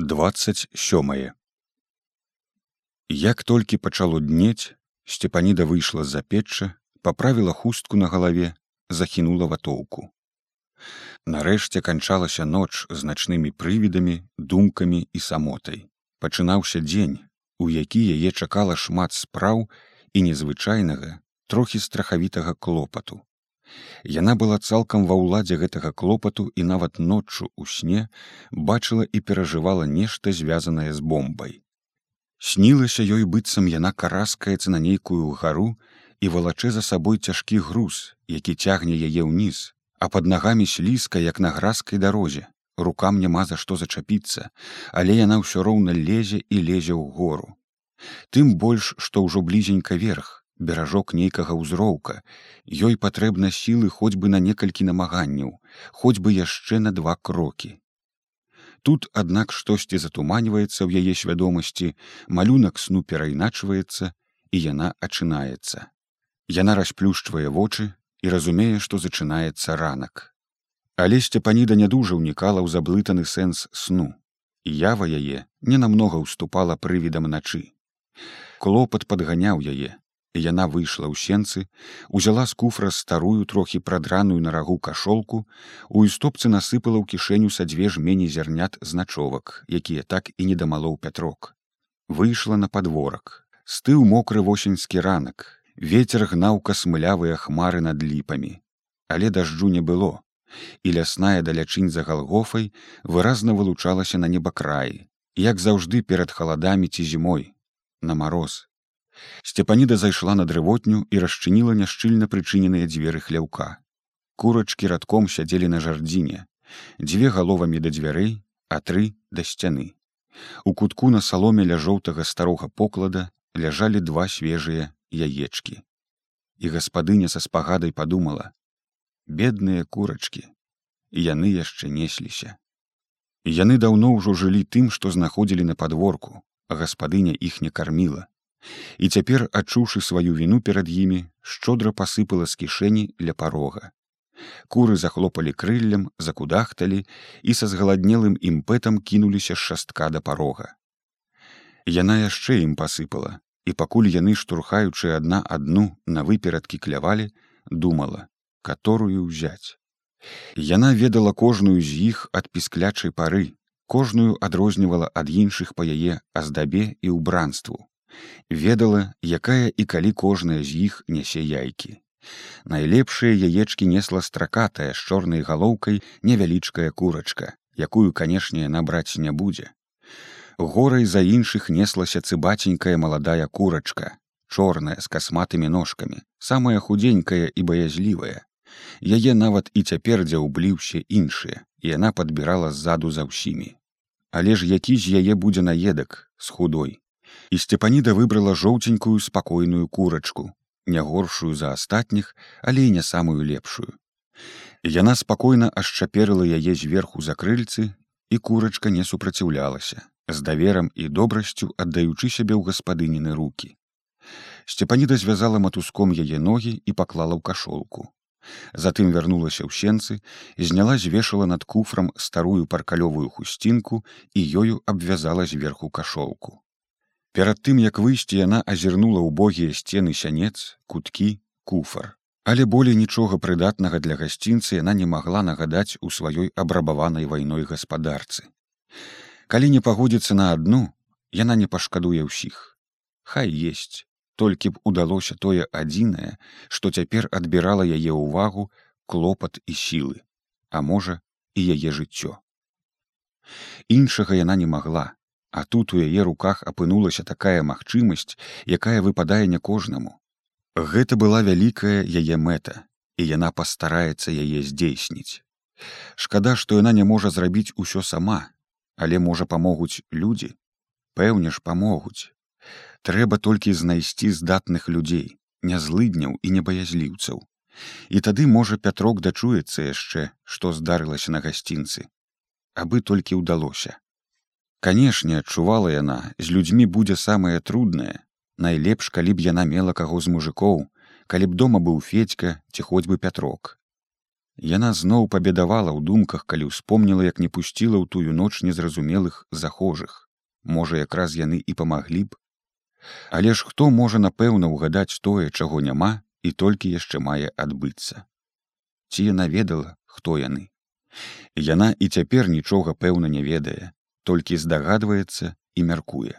27 Як толькі пачало днець, Сцепаніда выйшла з-за печча, паправіла хустку на галаве, захінула ватоўку. Нарэшце канчалася ноч з начнымі прывідамі, думкамі і самотай. Пачынаўся дзень, у які яе чакала шмат спраў і незвычайнага, трохі страхавітага клопату. Яна была цалкам ва ўладзе гэтага клопату і нават ноччу ў сне бачыла і перажывала нешта звязанае з бомбай. Снілася ёй быццам яна караскаецца на нейкую гару і валачэ за сабой цяжкі груз, які цягне яе ўніз, а пад нагамі слізка як на гразкай дарозе. Рукам няма за што зачапіцца, але яна ўсё роўна лезе і лезе ў гору. Тым больш, што ўжо блізенька верх, беражок нейкага ўзроўка. Ёй патрэбна сілы хоць бы на некалькі намаганняў хоць бы яшчэ на два крокі. Тут аднак штосьці затуманьваецца ў яе свядомасці малюнак сну перайначваецца і яна ачынаецца яна расплюшчвае вочы і разумее што зачынаецца ранак. Але сцепаніда не дужа ўнікала ў заблытаны сэнс сну. І ява яе ненамнога ўступала прывідам начы. Клопат падганяў яе яна выйшла ў сенцы узяла з куфра старую трохі прадраную на рагу кашолку у істопцы насыпала ў кішэню са дзве жмені зярнят значовак якія так і не дамалоў пятрок. Выйшла на падворак. Стыў мокры восеньскі ранак. Ветер гнаў касмылявыя хмары над ліпамі. Але дажджу не было. І лясная далячынь за галгофай выразна вылучалася на небакраі як заўжды перад халадамі ці зімой на мароз Сцепаніда зайшла на дрывотню і расчыніла няшчыльна прычыненыя дзверы хляўка. Курачкі радком сядзелі на жардзіне, дзве галовамі да дзвярэй, а тры да сцяны. У кутку на саломе ля жоўтага старога поклада ляжалі два свежыя яечкі. І гаспадыня са спагадай падумала: бедныя курачкі, і яны яшчэ несліся. Яны даўно ўжо жылі тым, што знаходзілі на падворку, а гаспадыня іх не карміла і цяпер адчуўшы сваю віну перад імі шчодра пасыпала з кішэні ля парога. Куры захлопалі крыллем закудахталі і са згаладнелым імпэтам кінуліся з шастка да парога. Яна яшчэ ім пасыпала і пакуль яны штурхаючы адна адну на выперадкі клявалі думала которую ўзяць. Яна ведала кожную з іх ад пісклячай пары кожную адрознівала ад іншых па яе аздабе і ўбранству ведала якая і калі кожная з іх нясе яйкі. Найлепшыя яечкі несла стракатая з чорнай галоўкай невялічкая курачка якую канешне набраць не будзе. Горай за іншых неслася цыбаценькая маладая курачка чорная з касматымі ножкамі самая худзенькая і баязлівая. Яе нават і цяпер дзяўбліўся іншыя і яна падбірала ззаду за ўсімі. Але ж які з яе будзе наедак з худой і сцепаніда выбрала жоўценькую спакойную курачку не горшую за астатніх але і не самую лепшую. Яна спакойна ашчаперыла яе зверху за крыльцы і курачка не супраціўлялася з даверам і добрасцю аддаючы сябе ў гаспадыніны руки сцепаніда звязала матуском яе ногі і паклала ў кашолку. Затым вярнулася ў сенцы зняла звешала над куфрам старую паркалёвую хусцінку і ёю абвязала зверху кашолку Перад тым як выйсці яна азірнула ўбогія сцены сянец, куткі, куфар. Але болей нічога прыдатнага для гасцінцы яна не магла нагадаць у сваёй абрабаванай вайной гаспадарцы. Калі не пагодзіцца на адну, яна не пашкадуе ўсіх. Хай есть, толькі б удалося тое адзінае, што цяпер адбірала яе ўвагу клопат і сілы, а можа і яе жыццё. Іншага яна не магла, А тут у яе руках апынулася такая магчымасць, якая выпадае не кожнаму. Гэта была вялікая яе мэта, і яна пастараецца яе здзейсніць. Шкада, што яна не можа зрабіць усё сама, але можа памогуць людзі. Пэўне ж памогуць. Трэба толькі знайсці здатных людзей, нязлыдняў і небаязліўцаў. І тады можа пятрок дачуецца яшчэ, што здарылася на гасцінцы. Абы толькі ўдалося. Канешне, адчувала яна, з людзьмі будзе самае труднае. Найлепш, калі б яна мела каго з мужикоў, калі б дома быў федька ці хоць бы пятрок. Яна зноў пабедавала ў думках, калі ўспомніла, як не пусціла ў тую ноч незразумелых захожых. Можа, якраз яны і памаглі б. Але ж хто можа напэўна ўгадаць тое, чаго няма і толькі яшчэ мае адбыцца. Ці яна ведала, хто яны. Яна і цяпер нічога пэўна не ведае, толькі здагадваецца і мяркуе.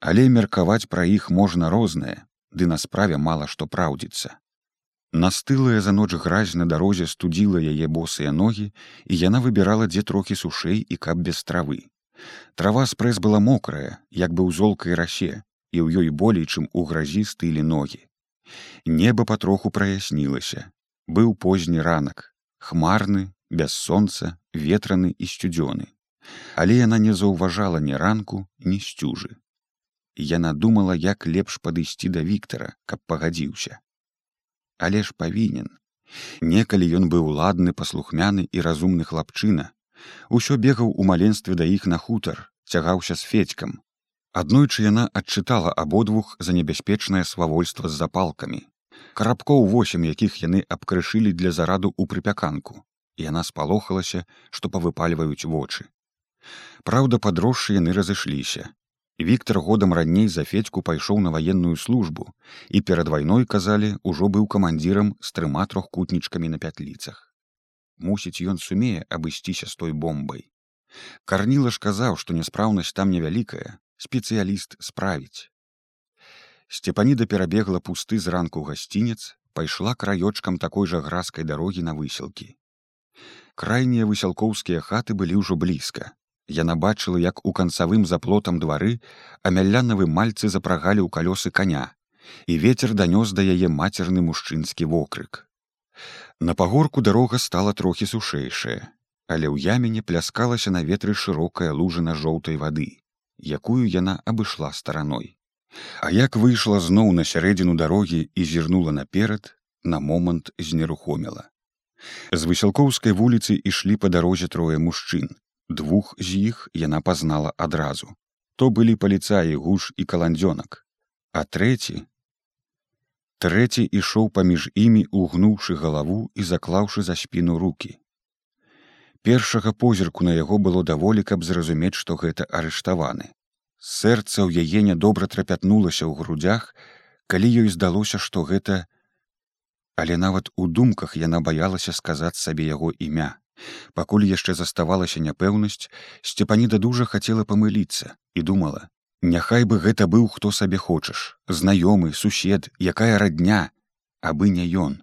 Але меркаваць пра іх можна рознае, ды на справе мала што праўдзіцца. Настылая за ноч гразь на дарозе студзіла яе босыя ногі, і яна выбірала дзе трохі сушэй і каб без травы. Трава спрэс была мокрая, як бы ў золкай расе, і ў ёй болей, чым у гразі стылі ногі. Неба патроху праяснілася. Быў позні ранак, хмарны, без сонца, ветраны і сцюдзёны. Але яна не заўважала ні ранку, ні сцюжы. Яна думала, як лепш падысці да Віктара, каб пагадзіўся але ж павінен. Некалі ён быў ладны, паслухмяны і разумны хлапчына. Усё бегаў у маленстве да іх на хутар, цягаўся з федькам. Аднойчы яна адчытала абодвух за небяспечнае свавольства з запалкамі. Карабкоў восем, якіх яны абкрышылі для зараду ў прыпяканку. Яна спалохалася, што павыпальваюць вочы. Праўда, падросшы яны разышліся. Віктор годам раней за федьку пайшоў на ваенную службу і перад вайной казалі ужо быў камандзірам з трыма трохкутнічкамі на пятліцах. Мусіць ён сумее абысціся з той бомбай. Карніла ж казаў, што няспраўнасць там невялікая, спецыяліст справіць. Сцепаніда перабегла пусты зранку гасцінец, пайшла краёчкам такой жа гразкай дарогі на высілкі. Крайнія высялкоўскія хаты былі ўжо блізка, Яна бачыла, як у канцавым заплотам двары амялянавы мальцы запрагалі ў калёсы каня, і ветер данёс да яе мацерны мужчынскі вокрык. На пагорку дарога стала трохі сушэйшая, але ў яміне пляскалася на ветры шырокая лужына жоўтай вады, якую яна абышла стараной. А як выйшла зноў на сярэдзіну дарогі і зірнула наперад, на момант знерухомела. З высялкоўскай вуліцы ішлі па дарозе трое мужчын, двух з іх яна пазнала адразу. То былі паліцаі гуш і каландзёнак. А трэці? Трэці ішоў паміж імі угнуўшы галаву і заклаўшы за спіну руки першага позірку на яго было даволі каб зразумець што гэта арыштаваны. Сэрца ў яе нядобра трапятнулася ў грудях калі ёй здалося што гэта але нават у думках яна баялася сказаць сабе яго імя пакуль яшчэ заставалася няпэўнасць сцепаніда дужа хацела памыліцца і думала няхай бы гэта быў хто сабе хочаш знаёмы сусед якая радня абы не ён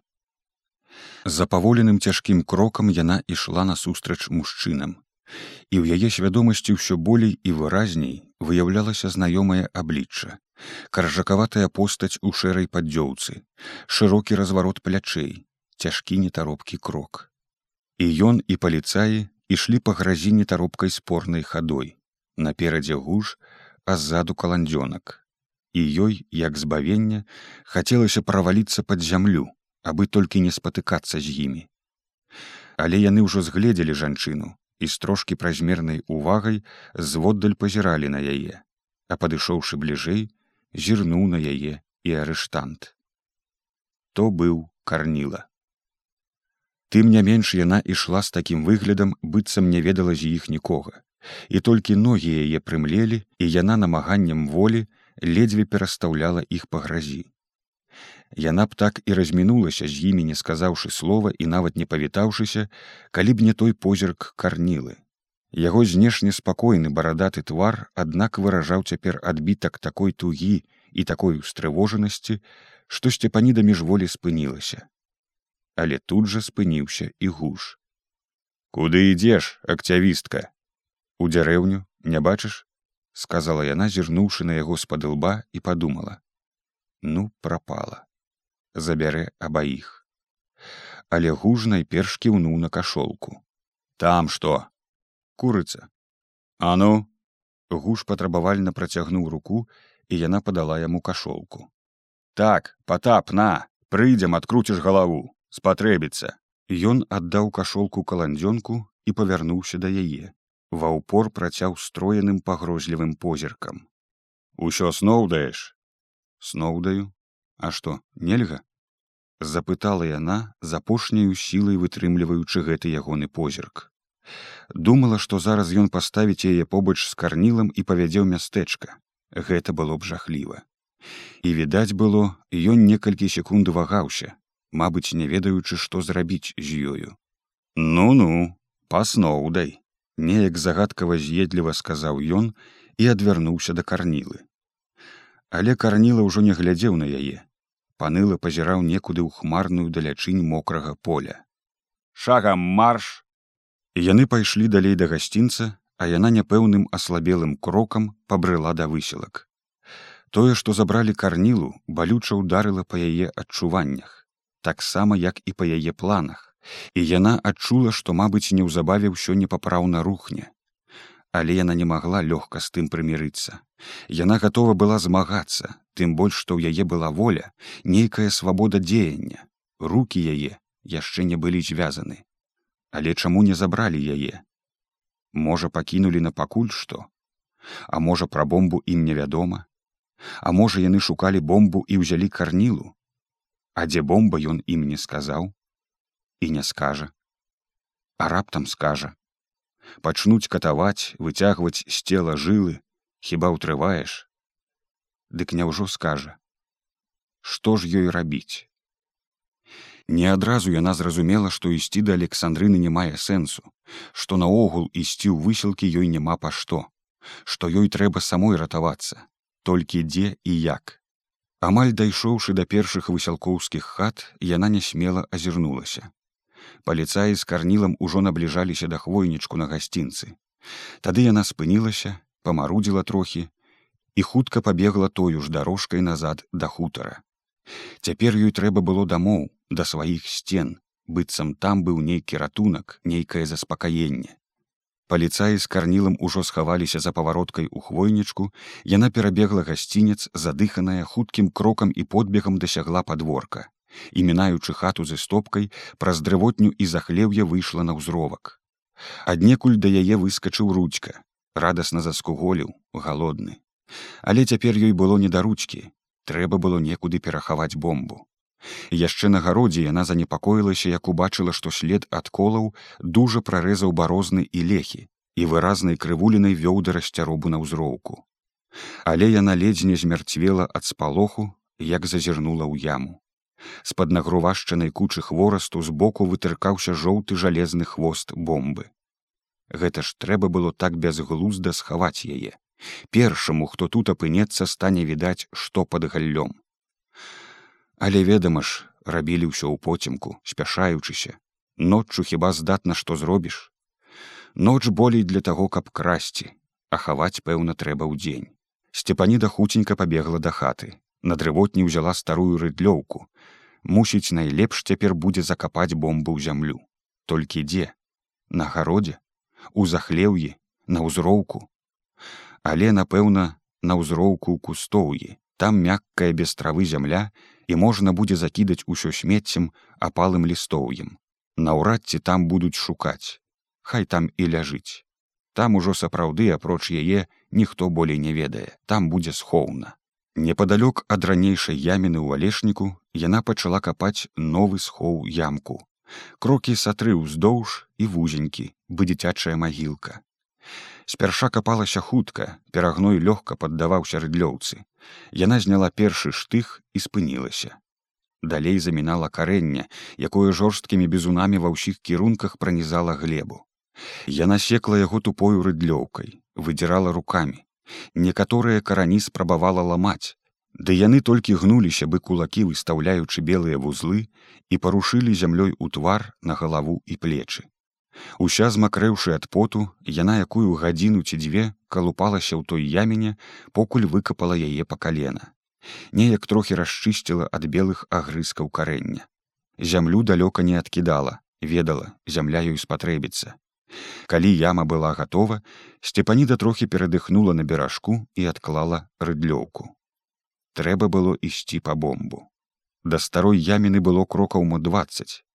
за паволеным цяжкім крокам яна ішла насустрач мужчынам. І ў яе свядомасці ўсё болей і выразней выяўлялася знаёмае аблічча. Каржакаватая постаць у шэрай паддзёўцы шырокі разварот плячэй цяжкі нетаропкі крок і ён і паліцаі ішлі па гразіне таропкай спорнай хадой. Наперадзе гуш а ззаду каландзёнак. І ёй як збавення хацелася праваліцца пад зямлю абы толькі не спатыкацца з імі. Але яны ўжо згледзелі жанчыну і з трошкі празмернай увагай зводдаль пазіралі на яе а падышоўшы бліжэй зірнуў на яе і арыштант. То быў карніла Тым не менш яна ішла з такім выглядам, быццам не ведала з іх нікога. І толькі ногі яе прымлелі, і яна намаганнем волі ледзьве перастаўляла іх па гразі. Яна б так і размінулася з імі, не сказаўшы слова і нават не павітаўшыся, калі б не той позірк карнілы. Яго знешне спакойны барадаты твар, аднак выражаў цяпер адбітак такой тугі і такой устрывожанасці, што сцепаніда міжволі спынілася але тут жа спыніўся і гуш. Куды ідзеш акцявістка у дзярэўню не бачыш сказала яна зірнуўшы на яго з-пад лба і падумала. Ну прапала. Забярэ абаіх. Але гуж найперш кіўнуў на кашолку. Там што? Курыца а ну гуш патрабавальна працягнуў руку і яна падала яму кашолку. Так потап на прыйдзем адкруціш галаву спатрэбіцца ён аддаў кашолку каландзёнку і павярнуўся да яе. Ва ўпор працяў строеным пагрозлівым позіркам усё сноў даеш сноўдаю а што нельга? Запытала яна з апошняю сілай вытрымліваючы гэты ягоны позірк думала што зараз ён паставіць яе побач з карнілам і павядзе ў мястэчка. Гэта было б жахліва. І відаць было ён некалькі секунд вагаўся мабыць не ведаючы што зрабіць з ёю. Ну ну пасноўдай неяк загадкава з'едліва сказаў ён і адвярнуўся да карнілы. Але карніла ўжо не глядзеў на яе. Паныло пазіраў некуды ў хмарную далячынь мокрага поля. Шагам марш! Яны пайшлі далей да гасцінца а яна няпэўным аслабелым крокам пабрыла да высілак. Тое што забралі карнілу балюча ударыла па яе адчуваннях таксама як і па яе планах. І яна адчула што мабыць неўзабаве ўсё непапраўна рухне. Але яна не магла лёгка з тым прымірыцца. Яна гатова была змагацца тым больш што ў яе была воля нейкая свабода дзеяння. Руки яе яшчэ не былі звязаны. Але чаму не забралі яе? Можа пакінулі на пакуль што? А можа пра бомбу ім невядома а можа яны шукалі бомбу і ўзялі карнілу а дзе бомба ён ім не сказаў і не скажа. А раптам скажа. Пачнуць катаваць выцягваць з цела жылы хіба ўтрываеш? Дык няўжо скажа? Што ж ёй рабіць? Не адразу яна зразумела што ісці да александрыны не мае сэнсу што наогул ісці ў высілкі ёй няма па што што ёй трэба самой ратавацца толькі дзе і як амаль дайшоўшы да першых высялкоўскіх хат яна нясмела азірнулася. Паліцаі з карнілам ужо набліжаліся да хвойнічку на гасцінцы. Тады яна спынілася памарудзіла трохі і хутка пабегла тою ж дарожкай назад да хутара. Цяпер ёй трэба было дамоў да сваіх сцен. Быццам там быў нейкі ратунак нейкае заспакаенне паліцаі з карнілам ужо схаваліся за павароткай у хвойнічку яна перабегла гасцінец задыханая хуткім крокам і подбегам дасягла падворка. І мінаючы хату з істопкай праз дрывотню і захлеўе выйшла на ўзровак. Аднекуль да яе выскачыў ручка радасна заскуголіў галодны. Але цяпер ёй было не да ручкі трэба было некуды перахаваць бомбу яшчэ на гародзе яна занепакоілася як убачыла што след ад колаў дужа прарэзаў барозны і лехі і выразнай крывулінай вёў да расцяробу на ўзроўку але яна ледзь не змярцвела ад спалоху як зазірнула ў яму з-пад нагрувашчанай кучы хворасту збоку вытыркаўся жоўты жалезны хвост бомбы. Гэта ж трэба было так бязглузда схаваць яе. Першаму, хто тут апынецца, стане відаць, што пад галлём. Але ведама ж, рабілі ўсё ў поцемку, спяшаючыся. Ноччу хіба здатна, што зробіш. Ноч болей для таго, каб красці, а хаваць, пэўна, трэба ў дзень. Сцепаніда хуценька пабегла да хаты, на дрывотні ўзяла старую рыдлёўку. Мусіць найлепш цяпер будзе закапаць бомбу ў зямлю. Толькі дзе? На гародзе? У захлеўі? На ўзроўку? Але напэўна на ўзроўку кустоўі. Там мяккая без травы зямля і можна будзе закідаць усё смеццем апалым лістоўем наўрад ці там будуць шукаць хай там і ляжыць там ужо сапраўды апроч яе ніхто болей не ведае. Там будзе схоўна. Непадалёк ад ранейшай яміны ў алешніку яна пачала капаць новы схоў ямку. Крокі сатры ўздоўж і вузенькі, бы дзіцячая магілка. Спярша капалася хутка, перагной лёгка паддаваўся рыдлёўцы. Яна зняла першы штых і спынілася. Далей замінала карэнне, якое жорсткімі бізунамі ва ўсіх кірунках пранізала глебу. Яна секла яго тупою рыдлёўкай, выдзірала рукамі, некаторыя карані спрабавала ламаць ды яны толькі гнуліся бы кулакі выстаўляючы белыя вузлы і парушылі зямлёй у твар на галаву і плечы уся змакрэўшы ад поту яна якую гадзіну ці дзве калупалася ў той яміне покуль выкапала яе па калена неяк трохі расчысціла ад белых агрызкаў карэння зямлю далёка не адкідала ведала зямля ёй спатрэбіцца Калі яма была гатова, сцепаніда трохі перадыхнула на беражку і адклала рыдлёўку. Трэба было ісці па бомбу. Да старой яміны было крокаў мо двадцать.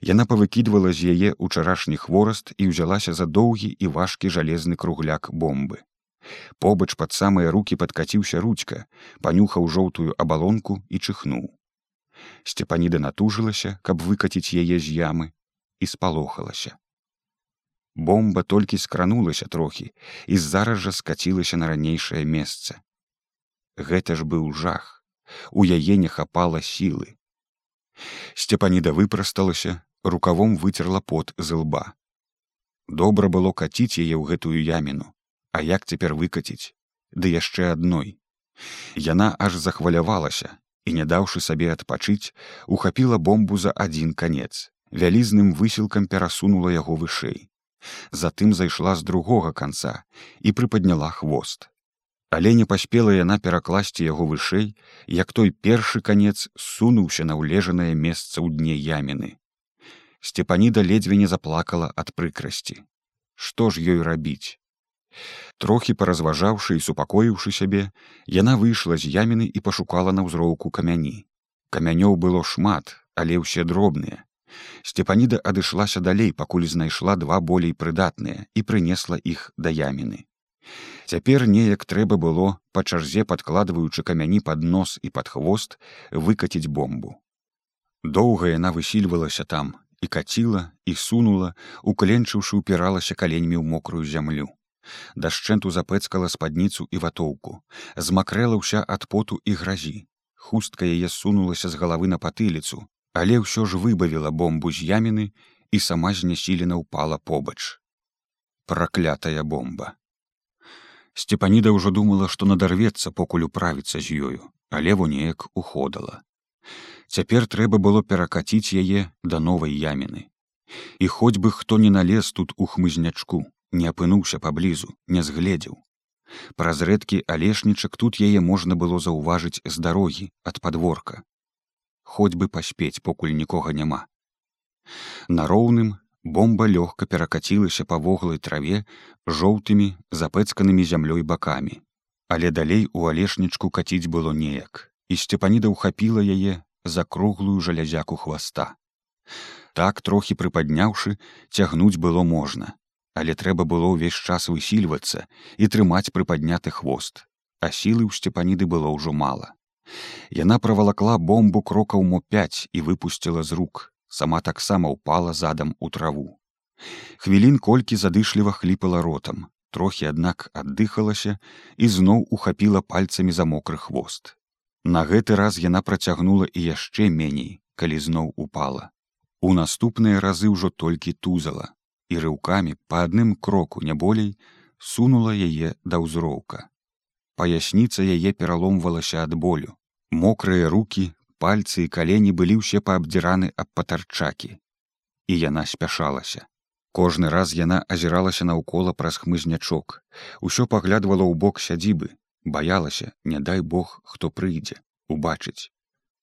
Яна павыкідвала з яе ўчарашні хвораст і ўзялася за доўгі і важкі жалезны кругляк бомбы. Побач пад самыя рукі падкаціўся ручка, панюхаў жоўтую абалонку і чыхнуў. Сцепаніда натужылася, каб выкаціць яе з ямы і спалохалася. Бомба толькі скранулася трохі і зараз жа скацілася на ранейшае месца. Гэта ж быў жах. У яе не хапала сілы. Сцепаніда выпрасталася, рукавом выцерла пот з лба. Добра было каціць яе ў гэтую яміну, А як цяпер выкаціць, ды яшчэ адной. Яна аж захвалявалася і, не даўшы сабе адпачыць, ухапіла бомбу за адзін канец, вялізным высілкам перасунула яго вышэй. Затым зайшла з другога канца і прыпадняла хвост. Але не паспела яна перакласці яго вышэй, як той першы канец сунуўся на ўлежанае месца ў дне яміны. Сцепаніда ледзьве не заплакала ад прыкрасці. Што ж ёй рабіць? Трохі паразважаўшы і супакоіўшы сябе, яна выйшла з яміны і пашукала на ўзроўку камяні. Камянёў было шмат, але ўсе дробныя. Сцепаніда адышлася далей, пакуль знайшла два болей прыдатныя і прынесла іх да яміны. Цяпер неяк трэба было, па чарзе падкладваючы камяні пад нос і пад хвост, выкаціць бомбу. Доўга яна высільвалася там і каціла і сунула, укленчыўшы упіралася каленьмі ў мокрую зямлю. Дашчэнту запэцкала спадніцу і ватоўку. Змакрэла ўся ад поту і гразі. Хустка яе сунулася з галавы на патыліцу але ўсё ж выбавіла бомбу з яміны і сама знясілена ўпала побач. Праклятая бомба сцепаніда ўжо думала што надарвецца покуль управіцца з ёю але во неяк уходала. Цяпер трэба было перакаціць яе да новай яміны і хоць бы хто не налез тут у хмызнячку не апынуўся паблізу не згледзеў. Праз рэдкі алешнічак тут яе можна было заўважыць з дарогі ад подворка хоць бы паспець покуль нікога няма. На роўным бомба лёгка перакацілася па воглай траве жоўтымі запэцканымі зямлёй бакамі але далей у алешнічку каціць было неяк і сцепаніда ўхапіла яе за круглую жалязяку хваста. Так трохі прыпадняўшы цягнуць было можна але трэба было ўвесь час высільвацца і трымаць прыпадняты хвост а сілы ў сцепаніды было ўжо мала. Яна правалакла бомбу крокаў мо пяць і выпусціла з рук сама таксама ўпала задам у траву хвілін колькі задышліва хліпала ротам трохі аднак аддыхалася і зноў ухапіла пальцамі за мокры хвост на гэты раз яна працягнула і яшчэ меней калі зноў упала у наступныя разы ўжо толькі тузала і рыўкамі па адным кроку не болей сунула яе да ўзроўка. Паясніца яе пераломвалася ад болю. Мокрыя руки, пальцы і калені былі ўсе паабдзіраны аб патарчакі. І яна спяшалася. Кожны раз яна азіралася наўкола праз хмызнячок, усё паглядвала ў бок сядзібы, баялася, не дай бог, хто прыйдзе, убачыць.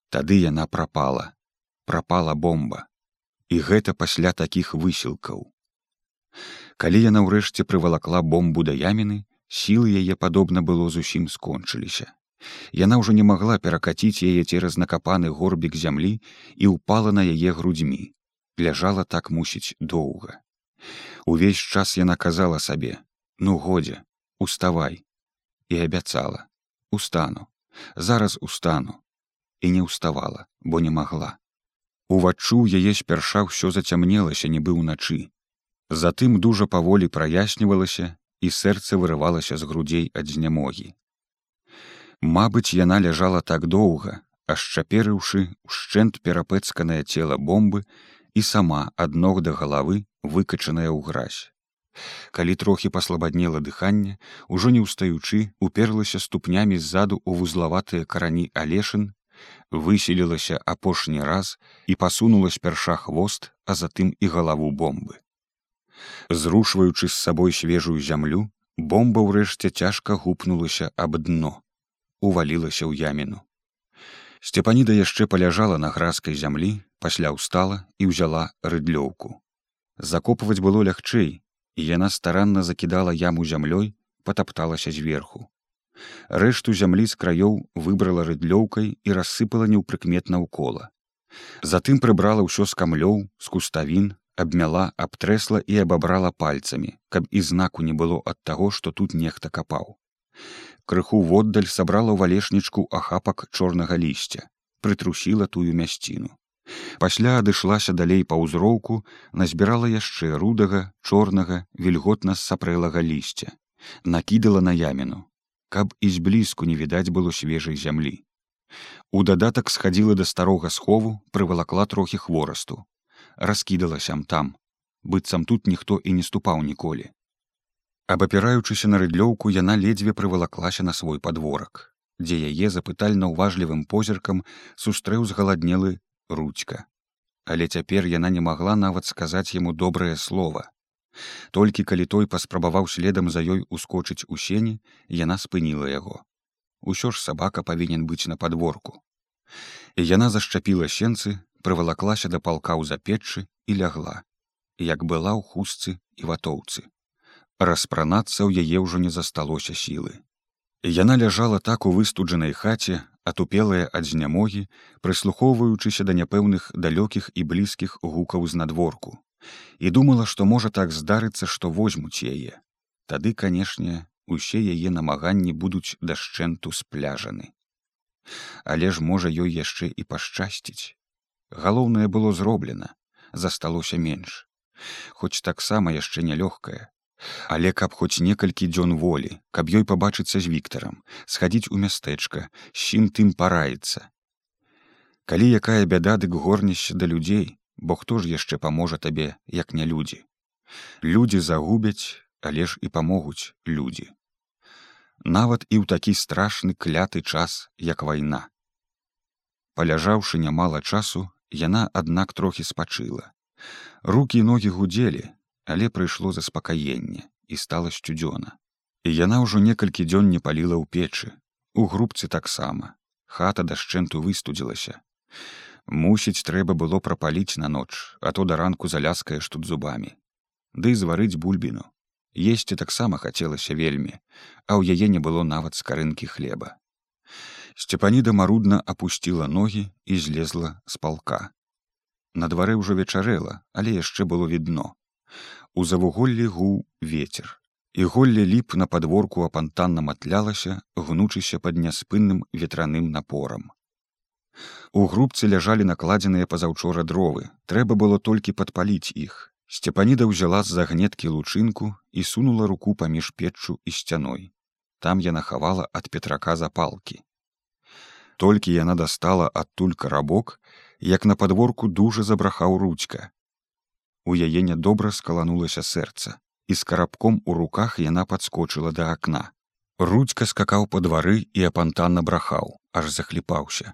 Тады яна прапала, прапала бомба. І гэта пасля такіх высілкаў. Калі яна ўрэшце прывалакла бомбу да яміны, сілы яе падобна было зусім скончыліся. Яна ўжо не магла перакаціць яе цераз накапаны горбік зямлі і ўпала на яе грудзьмі. ляжала так мусіць доўга. Увесь час яна казала сабе: « Ну годзе, уставай і абяцала: устану, зараз устану і не ўставала, бо не магла. Уваччу яе спярша ўсё зацямнелася нібы ўначы Затым дужа паволі праяснівалася і сэрца вырывалася з грудзей ад знямогі. Мабыць, яна ляжала так доўга, ашчаперыўшы ушчэнт перапэцканае цела бомбы і сама ад ног да галавы выкачаная ў гразь. Калі трохі паслабаднела дыханне, ужо не ўстаючы, уперлася ступнямі ззаду ў вузлаватыя карані алешын, выселілася апошні раз і пасунула спярша хвост, а затым і галаву бомбы. Зрушваючы з сабой свежую зямлю, бомба ўрэшце цяжка гупнулася аб дно, увалілася ў яміну. Сцепаніда яшчэ паляжала на гразкай зямлі, пасля ўстала і ўзяла рыдлёўку. Закопваць было лягчэй, і яна старанна закідала яму зямлёй, патапталася зверху. Рэшту зямлі з краёў выбрала рыдлёўкай і рассыпала неўпрыкметна ўкола. Затым прыбрала ўсё з камлёў, з куставін, абмяла абтрэсла і абабрала пальцамі каб і знаку не было ад таго што тут нехта капаў крыху воддаль сабрала ў валешнічку ахапак чорнага лісця прытрусіла тую мясціну. Пасля адышлася далей па ўзроўку, назбірала яшчэ рудага, чорнага, вільготна сапрэлага лісця, накідала на яміну, каб і зблізку не відаць было свежай зямлі. У дадатак схадзіла да старога схову, прывалакла трохі хворасту, раскідаласям там, быццам тут ніхто і не ступаў ніколі. Абапіраючыся на рыдлёўку, яна ледзьве прывалаклася на свой падворак, дзе яе запытальна ўважлівым позіркам сустрэў згаладнелы ручка. Але цяпер яна не магла нават сказаць яму добрае слово. Толькі калі той паспрабаваў следам за ёй ускочыць у сені, яна спыніла яго. Усё ж сабака павінен быць на падворку. І яна зашчапіла сенцы, прывалаклася да палка ў запеччы і лягла, як была ў хустцы і ватоўцы. Распранацца ў яе ўжо не засталося сілы. Яна ляжала так у выстуджанай хаце, атупелая ад знямогі, прыслухоўваючыся да няпэўных далёкіх і блізкіх гукаў знадворку, і думала, што можа так здарыцца, што возьмуць яе. Тады, канешне, усе яе намаганні будуць дашчэнту спляжаны. Але ж можа ёй яшчэ і пашчасціць. Галоўнае было зроблена, засталося менш. Хоць таксама яшчэ нялёгкае, Але каб хоць некалькі дзён волі, каб ёй пабачыцца з віктарам, схадзіць у мястэчка, з чым тым параіцца. Калі якая бяда дык горнішся да людзей, бо хто ж яшчэ паможа табе, як не людзі. Людзі загубяць, але ж і памогуць людзі. Нават і ў такі страшны кляты час, як вайна. Паляжаўшы нямала часу, яна аднак трохі спачыла. Рукі і ногі гудзелі, але прыйшло заспакаенне і стала сцюдзёна. І яна ўжо некалькі дзён не паліла ў печы. У групцы таксама. Хата дашчэнту выстудзілася. Мусіць, трэба было прапаліць на ноч, а то да ранку заляскаеш тут зубамі. Ды зварыць бульбіну. Есці таксама хацелася вельмі, а ў яе не было нават скарынкі хлеба. Сцепаніда марудна апусціла ногі і злезла з палка. На дварэ ўжо вечарэла, але яшчэ было відно. У завуголлі гуў ветер. І голле ліп на падворку апантанна матлялася, гнучыся пад няспынным ветраным напорам. У групцы ляжалі накладзеныя пазаўчора дровы. Трэба было толькі падпаліць іх. Сцепаніда ўзяла з загнеткі лучынку і сунула руку паміж печчу і сцяной. Там яна хавала ад петрака запалкі. Толькі яна дастала адтуль карабок, як на падворку дужа забрахаў ручка, У яе нядобра скаланулася сэрца, і з карабком у руках яна падскочыла да акна. Рудзька скакаў па двары і апантанна брахаў, аж захліпаўся.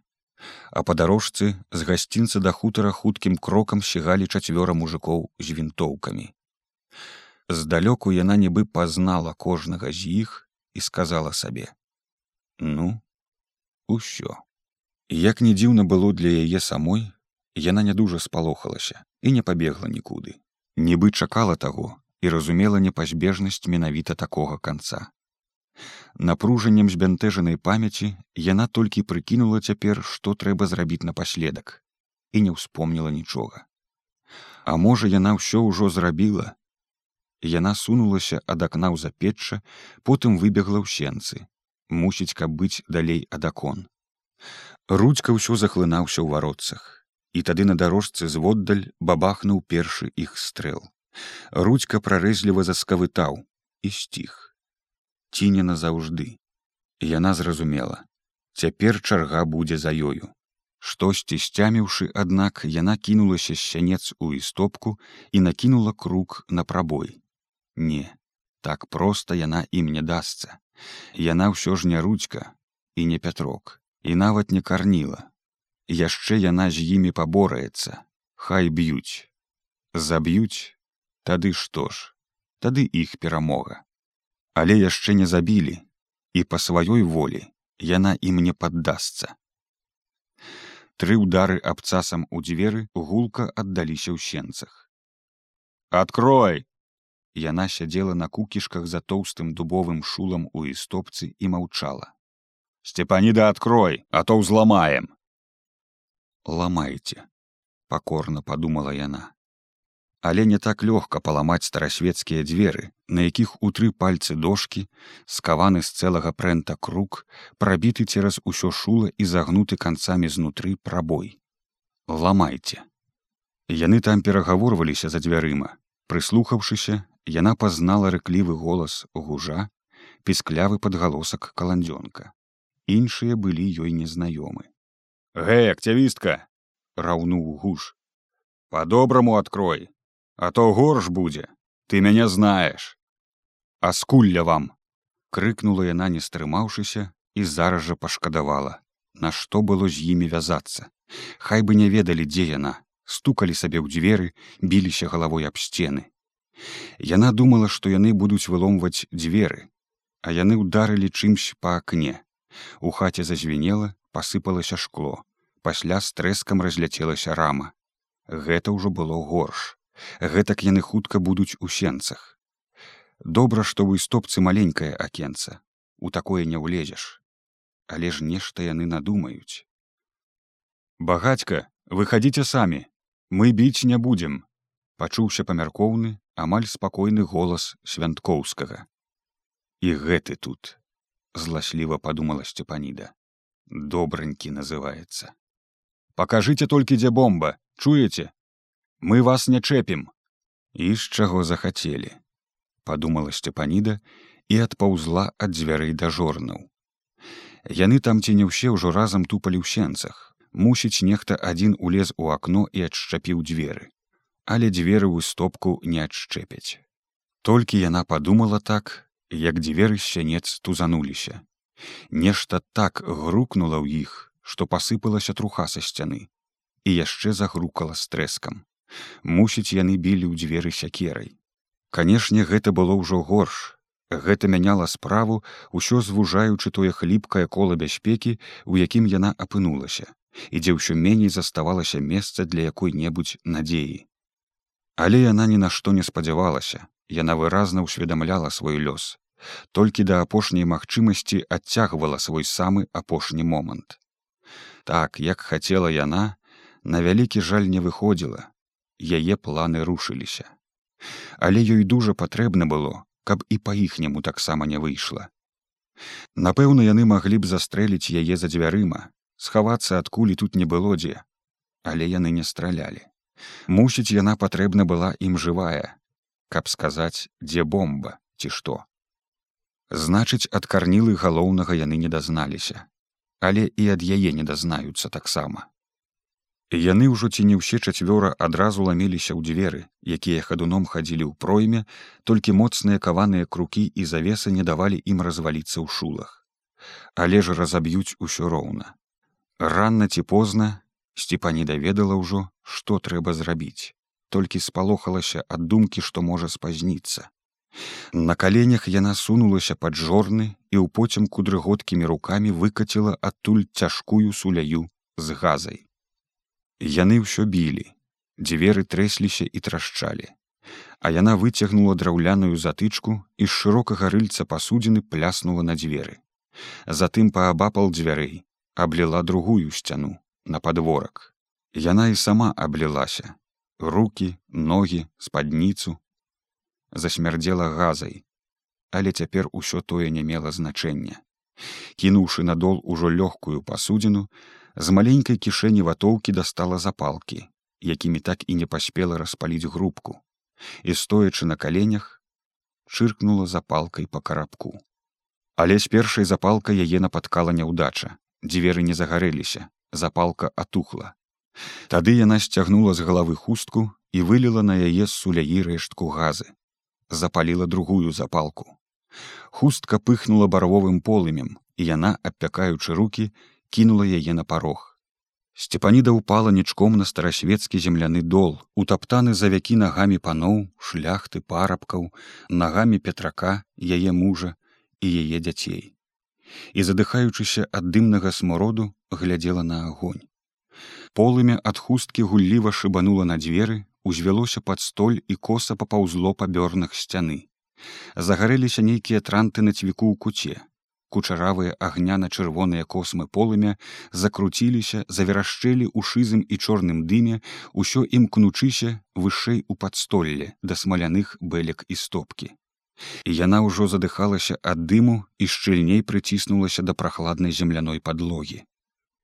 А па дарожцы з гасцінца да хутара хуткім крокам сігалі чацвёра мужикоў з вінтоўкамі. Здалёку яна нібы пазнала кожнага з іх і сказала сабе: « Ну, усё. Як не дзіўна было для яе самой, яна не дужа спалохалася і не пабегла нікуды. Нібы чакала таго і разумела непазбежнасць менавіта такога канца. Напружаннем збянтэжанай памяці яна толькі прыкінула цяпер, што трэба зрабіць напаследак і не ўспомніла нічога. А можа, яна ўсё ўжо зрабіла. Яна сунулася ад акна ў запечча, потым выбегла ў сенцы, мусіць, каб быць далей ад акон. Рудзька ўсё захлынаўся ў варотцах і тады на дарожцы зводдаль бабахнуў першы іх стрэл. Рудзька прарэзліва заскавытаў і сціх. Ці не назаўжды. Яна зразумела. Цяпер чарга будзе за ёю. Штосьці сцяміўшы, аднак яна кінулася сянец у істопку і накінула круг на прабой. Не, так проста яна ім не дасца. Яна ўсё ж не рудзька і не пятрок, і нават не карніла, яшчэ яна з імі пабораецца. Хай б'юць. Заб'юць? Тады што ж? Тады іх перамога. Але яшчэ не забілі і па сваёй волі яна ім не паддасца. Тры ўдары абцасам у дзверы гулка аддаліся ў сенцах. Открой яна сядзела на кукішках за тоўстым дубовым шулам у істопцы і маўчала. Сцепаніда открой а то ўзламаем ламайце покорно подумала яна але не так лёгка паламаць старасвецкія дзверы, на якіх у тры пальцы дошкі, скаваны з цэлага прэнта круг, прабіты цераз усё шула і загнуты канцамі знутры прабой. Ламайце. Яны там перагаворваліся за дзвярыма. Прыслухаўшыся, яна пазнала рыклівы голас гужа, пісклявы падгалосак каландзёнка. Іншыя былі ёй незнаёмы. Гэ, акцявістка! раўнуў гуш. Па-добраму адкрой, а то горш будзе, ты мяне знаеш. А скулля вам! крыкнула яна, не стрымаўшыся і зараз жа пашкадавала, Нашто было з імі вязацца. Хай бы не ведалі, дзе яна, стукалі сабе ў дзверы, біліся галавой аб сцены. Яна думала, што яны будуць выломваць дзверы, а яны ўдарылі чымсь па акне. У хаце зазвенела, пасыпалася шкло. Пасля з трэскам разляцелася рама. Гэта ўжо было горш. Гэтак яны хутка будуць у сенцах. Добра, што вы стопцы маленькае акенца. У такое не ўлезеш. Але ж нешта яны надумаюць. Багацька, выхадзіце самі, мы біць не будзем, пачуўся памяркоўны, амаль спакойны голас свянткоўскага. І гэты тут, зласліва падумала сцепаніда. Добранькі называецца. Пакажыце толькі, дзе бомба, чуеце, мы вас не чэпім і з чаго захацелі подумала сцепаніда і адпаўзла ад дзвярэй да жорнаў яны там ці не ўсе ўжо разам тупалі ў сенцах. Мусіць нехта адзін улез у акно і адшчапіў дзверы але дзверы ў стопку не адшчэпяць толькі яна подумала так як дзверы сянец тузануліся нешта так грукнула ў іх што пасыпалася труха са сцяны і яшчэ загрукала з трэскам. Мусіць яны білі ў дзверы сякерай. Канешне гэта было ўжо горш. Гэта мяняла справу ўсё звужаючы тое хліпкае кола бяспекі у якім яна апынулася і дзе ўсё меней заставалася месца для якой-небудзь надзеі. Але яна ні на што не спадзявалася. Яна выразна ўсведамляла свой лёс толькі да апошняй магчымасці адцягвала свой самы апошні момант так як хацела яна на вялікі жаль не выходзіла яе планы рушыліся. Але ёй дужа патрэбна было, каб і па-іхняму таксама не выйшла. Напэўна, яны маглі б застрэліць яе за дзвярыма, схавацца ад кулі тут не было дзе, але яны не стралялі. Мусіць, яна патрэбна была ім жывая, каб сказаць, дзе бомба ці што. Значыць, ад карнілы галоўнага яны не дазналіся, але і ад яе не дазнаюцца таксама. Яны ўжо ці не ўсе чацвёра адразу ламеліся ў дзверы, якія хадуном хадзілі ў пройме, толькі моцныя каваныя крукі і завесы не давалі ім разваліцца ў шулах. Але ж разаб'юць усё роўна. Ранна ці позна сціпані даведала ўжо, што трэба зрабіць, толькі спалохалася ад думкі, што можа спазніцца. На каленях яна сунулася пад жорны і ў поцемку дрыготкімі рукамі выкаціла адтуль цяжкую суляю з газай. Яны ўсё білі, дзверы трэсліся і трашчалі. А яна выцягнула драўляную затычку і з шырокага рыльца пасудзіны пляснула на дзверы. Затым паабапал дзвярэй, абліла другую сцяну на падворак. Яна і сама аблілася: руки, ногі, спадніцу. Засмярдзела газай, але цяпер усё тое не мела значэння. Кінуўшы надол ужо лёгкую пасудзіну, з маленькай кішэні ватоўкі дастала запалкі, якімі так і не паспела распаліць грубку, і стоячы на каленях чыркнула запалкай па карабку. Але з першай запалка яе напаткала няўдача, дзверы не загарэліся, запалка атухла. Тады яна сцягнула з галавы хустку і выліла на яе з суляі рэштку газы, запаліла другую запалку. Хустка пыхнула барвовым полымем, і яна, абпякаючы руки, кінула яе на парог. Сцепаніда ўпала нічком на старасвецкі земляны дол, утаптаны за вякі нагамі паноў, шляхты парабкаў, нагамі петрака, яе мужа і яе дзяцей. І задыхаючыся ад дымнага смороду глядзела на агонь. Полымя ад хусткі гулліва шыбанула на дзверы, узвялося пад столь і коса папаўзло па бёрнах сцяны. Загарэліся нейкія транты на цвіку ў куце, кучаравыя агняна-чырвоныя космы полымя закруціліся заверашчэлі ў шызым і чорным дыме усё імкнучыся вышэй у падстолле да смаляных бэлек і стопкі. І яна ўжо задыхалася ад дыму і шчыльней прыціснулася да прахладнай земляной падлогі.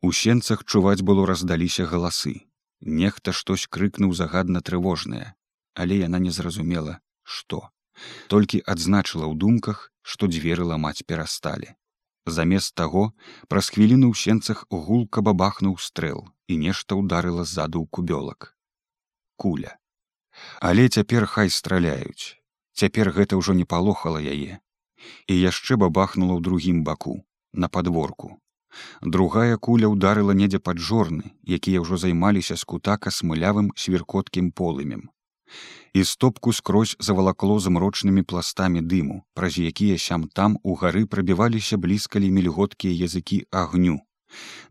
У сенцах чуваць было раздаліся галасы нехта штось крыкнуў загадна трывожнае але яна не зразумела што. Толькі адзначыла ў думках што дзверы ламаць перасталі. Замест таго праз хвіліну ў сенцах гулка бабахнуў стрэл і нешта ўдарыла ззаду ў кубёлак. Куля. Але цяпер хай страляюць. Цяпер гэта ўжо не палохала яе. І яшчэ бабахнула ў другім баку на подворку другая куля ўдарыла недзе пад жорны якія ўжо займаліся скутака смылявым свіркоткім полымем. І стопку скрозь завалакло замрочнымі пластамі дыму праз якія сям там у гары прабіваліся блізкалі мільготкія языкі агню.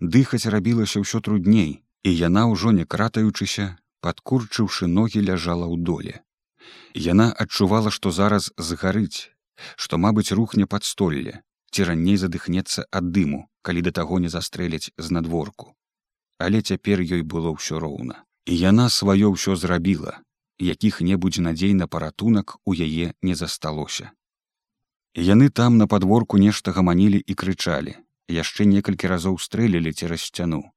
Дыхаць рабілася ўсё трудней і яна ўжо не кратаючыся падкурчыўшы ногі ляжала ў доле. Яна адчувала што зараз згарыць што мабыць рухне пад столле ці раней задыхнецца ад дыму калі да таго не застрэляць знадворку але цяпер ёй было ўсё роўна і яна сваё ўсё зрабіла якіх-небудзь надзей на паратунак у яе не засталося. Яны там на падворку нешта гаманілі і крычалі, яшчэ некалькі разоў стрэлілі цераз сцяну.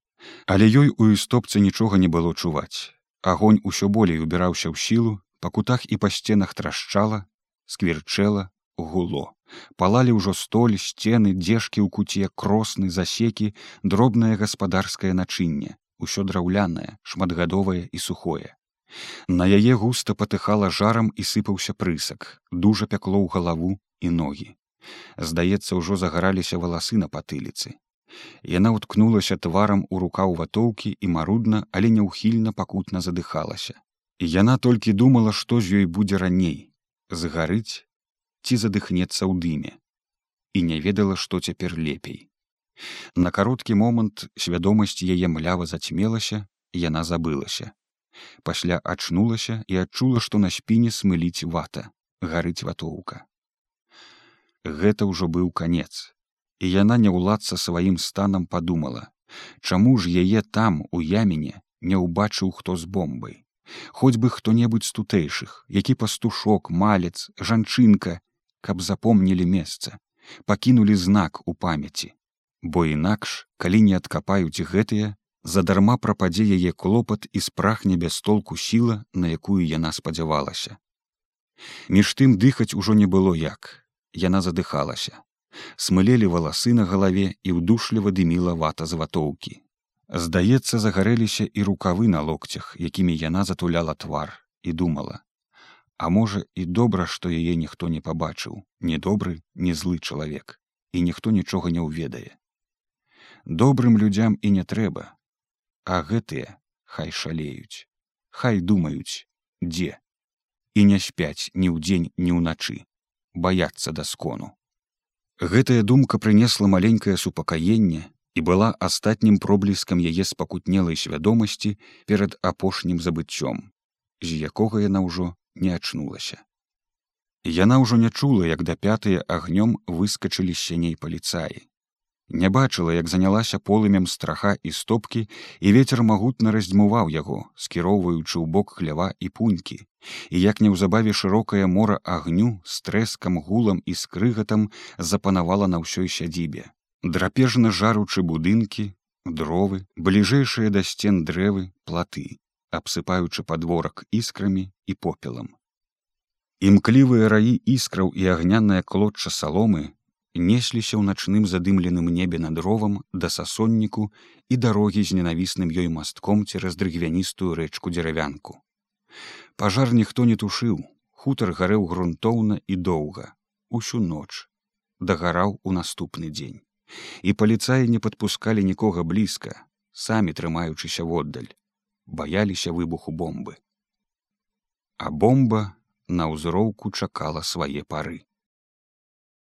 Але ёй у істопцы нічога не было чуваць. Агонь усё болей убіраўся ў сілу, па кутах і па сценах трашчала, скверчэла, гуло. Палалі ўжо столь, сцены, дзежкі ў куце, кросны, засекі, дробнае гаспадарскае начынне, усё драўлянае, шматгадовае і сухое. На яе густа патыхала жарам і сыпаўся прысак, дужа пякло ў галаву і ногі. Здаецца, ужо загараліся валасы на патыліцы. Яна ўткнулася тварам у рукаў ватоўкі і марудна, але няўхільна пакутна задыхалася. Яна толькі думала, што з ёй будзе раней згарыць ці задыхнецца ў дыме і не ведала, што цяпер лепей. На кароткі момант свядомасць яе млява зацьмелася, яна забылася. Пасля ачнулася і адчула што на спіне смыліць вата гарыць ватоўка. Гэта ўжо быў канец і яна не ўладца сваім станам падумала чаму ж яе там у яміне не ўбачыў хто з бомбай. Хоць бы хто-небудзь з тутэйшых які пастушок малец жанчынка каб запомнілі месца пакінулі знак у памяці. Бо інакш калі не адкапаюць гэтыя задарма прападзе яе клопат і спрахне без толку сіла на якую яна спадзявалася. Між тым дыхаць ужо не было як яна задыхалася. Смылелі валасы на галаве і ўдушліва дыміла вата з ватоўкі. Здаецца загарэліся і рукавы на локцях якімі яна затуляла твар і думала а можа і добра што яе ніхто не пабачыў недобры не злы чалавек і ніхто нічога не ўведае. Добрым людзям і не трэба а гэтыя хай шалеюць хай думаюць дзе і не спяць ні ўдзень ні ўначы баяцца да скону гэтая думка прынесла маленькае супакаенне і была астатнім пробліскам яе спакутнелай свядомасці перад апошнім забыццём з якога яна ўжо не ачнулася. Яна ўжо не чула як да пятыя агнём выскачылі сяней паліцаі. Не бачыла як занялася полымем страха і стопкі і ветер магутна раздзьмуваў яго скіроўваючы ў бок хлява і пунькі. І як неўзабаве шырокае мора агню з трэскам гулам і скрыгатам запанавала на ўсёй сядзібе. Драпежна жаручы будынкі дровы бліжэйшыя да сцен дрэвы платы абсыпаючы падворак іскрамі і попелам імклівыя раі іскраў і агнянная клотча саломы несліся ў начным задымленым небе над ровам да сасонніку і дарогі з ненавісным ёй мастком цераз дрыгвяністую рэчку дзеравянку. Пажар ніхто не тушыў, хутар гарэў грунтоўна і доўга, усю ноч, дагараў у наступны дзень. І паліцаі не падпускалі нікога блізка, самі трымаючыся воддаль, баяліся выбуху бомбы. А бомба на ўзроўку чакала свае пары.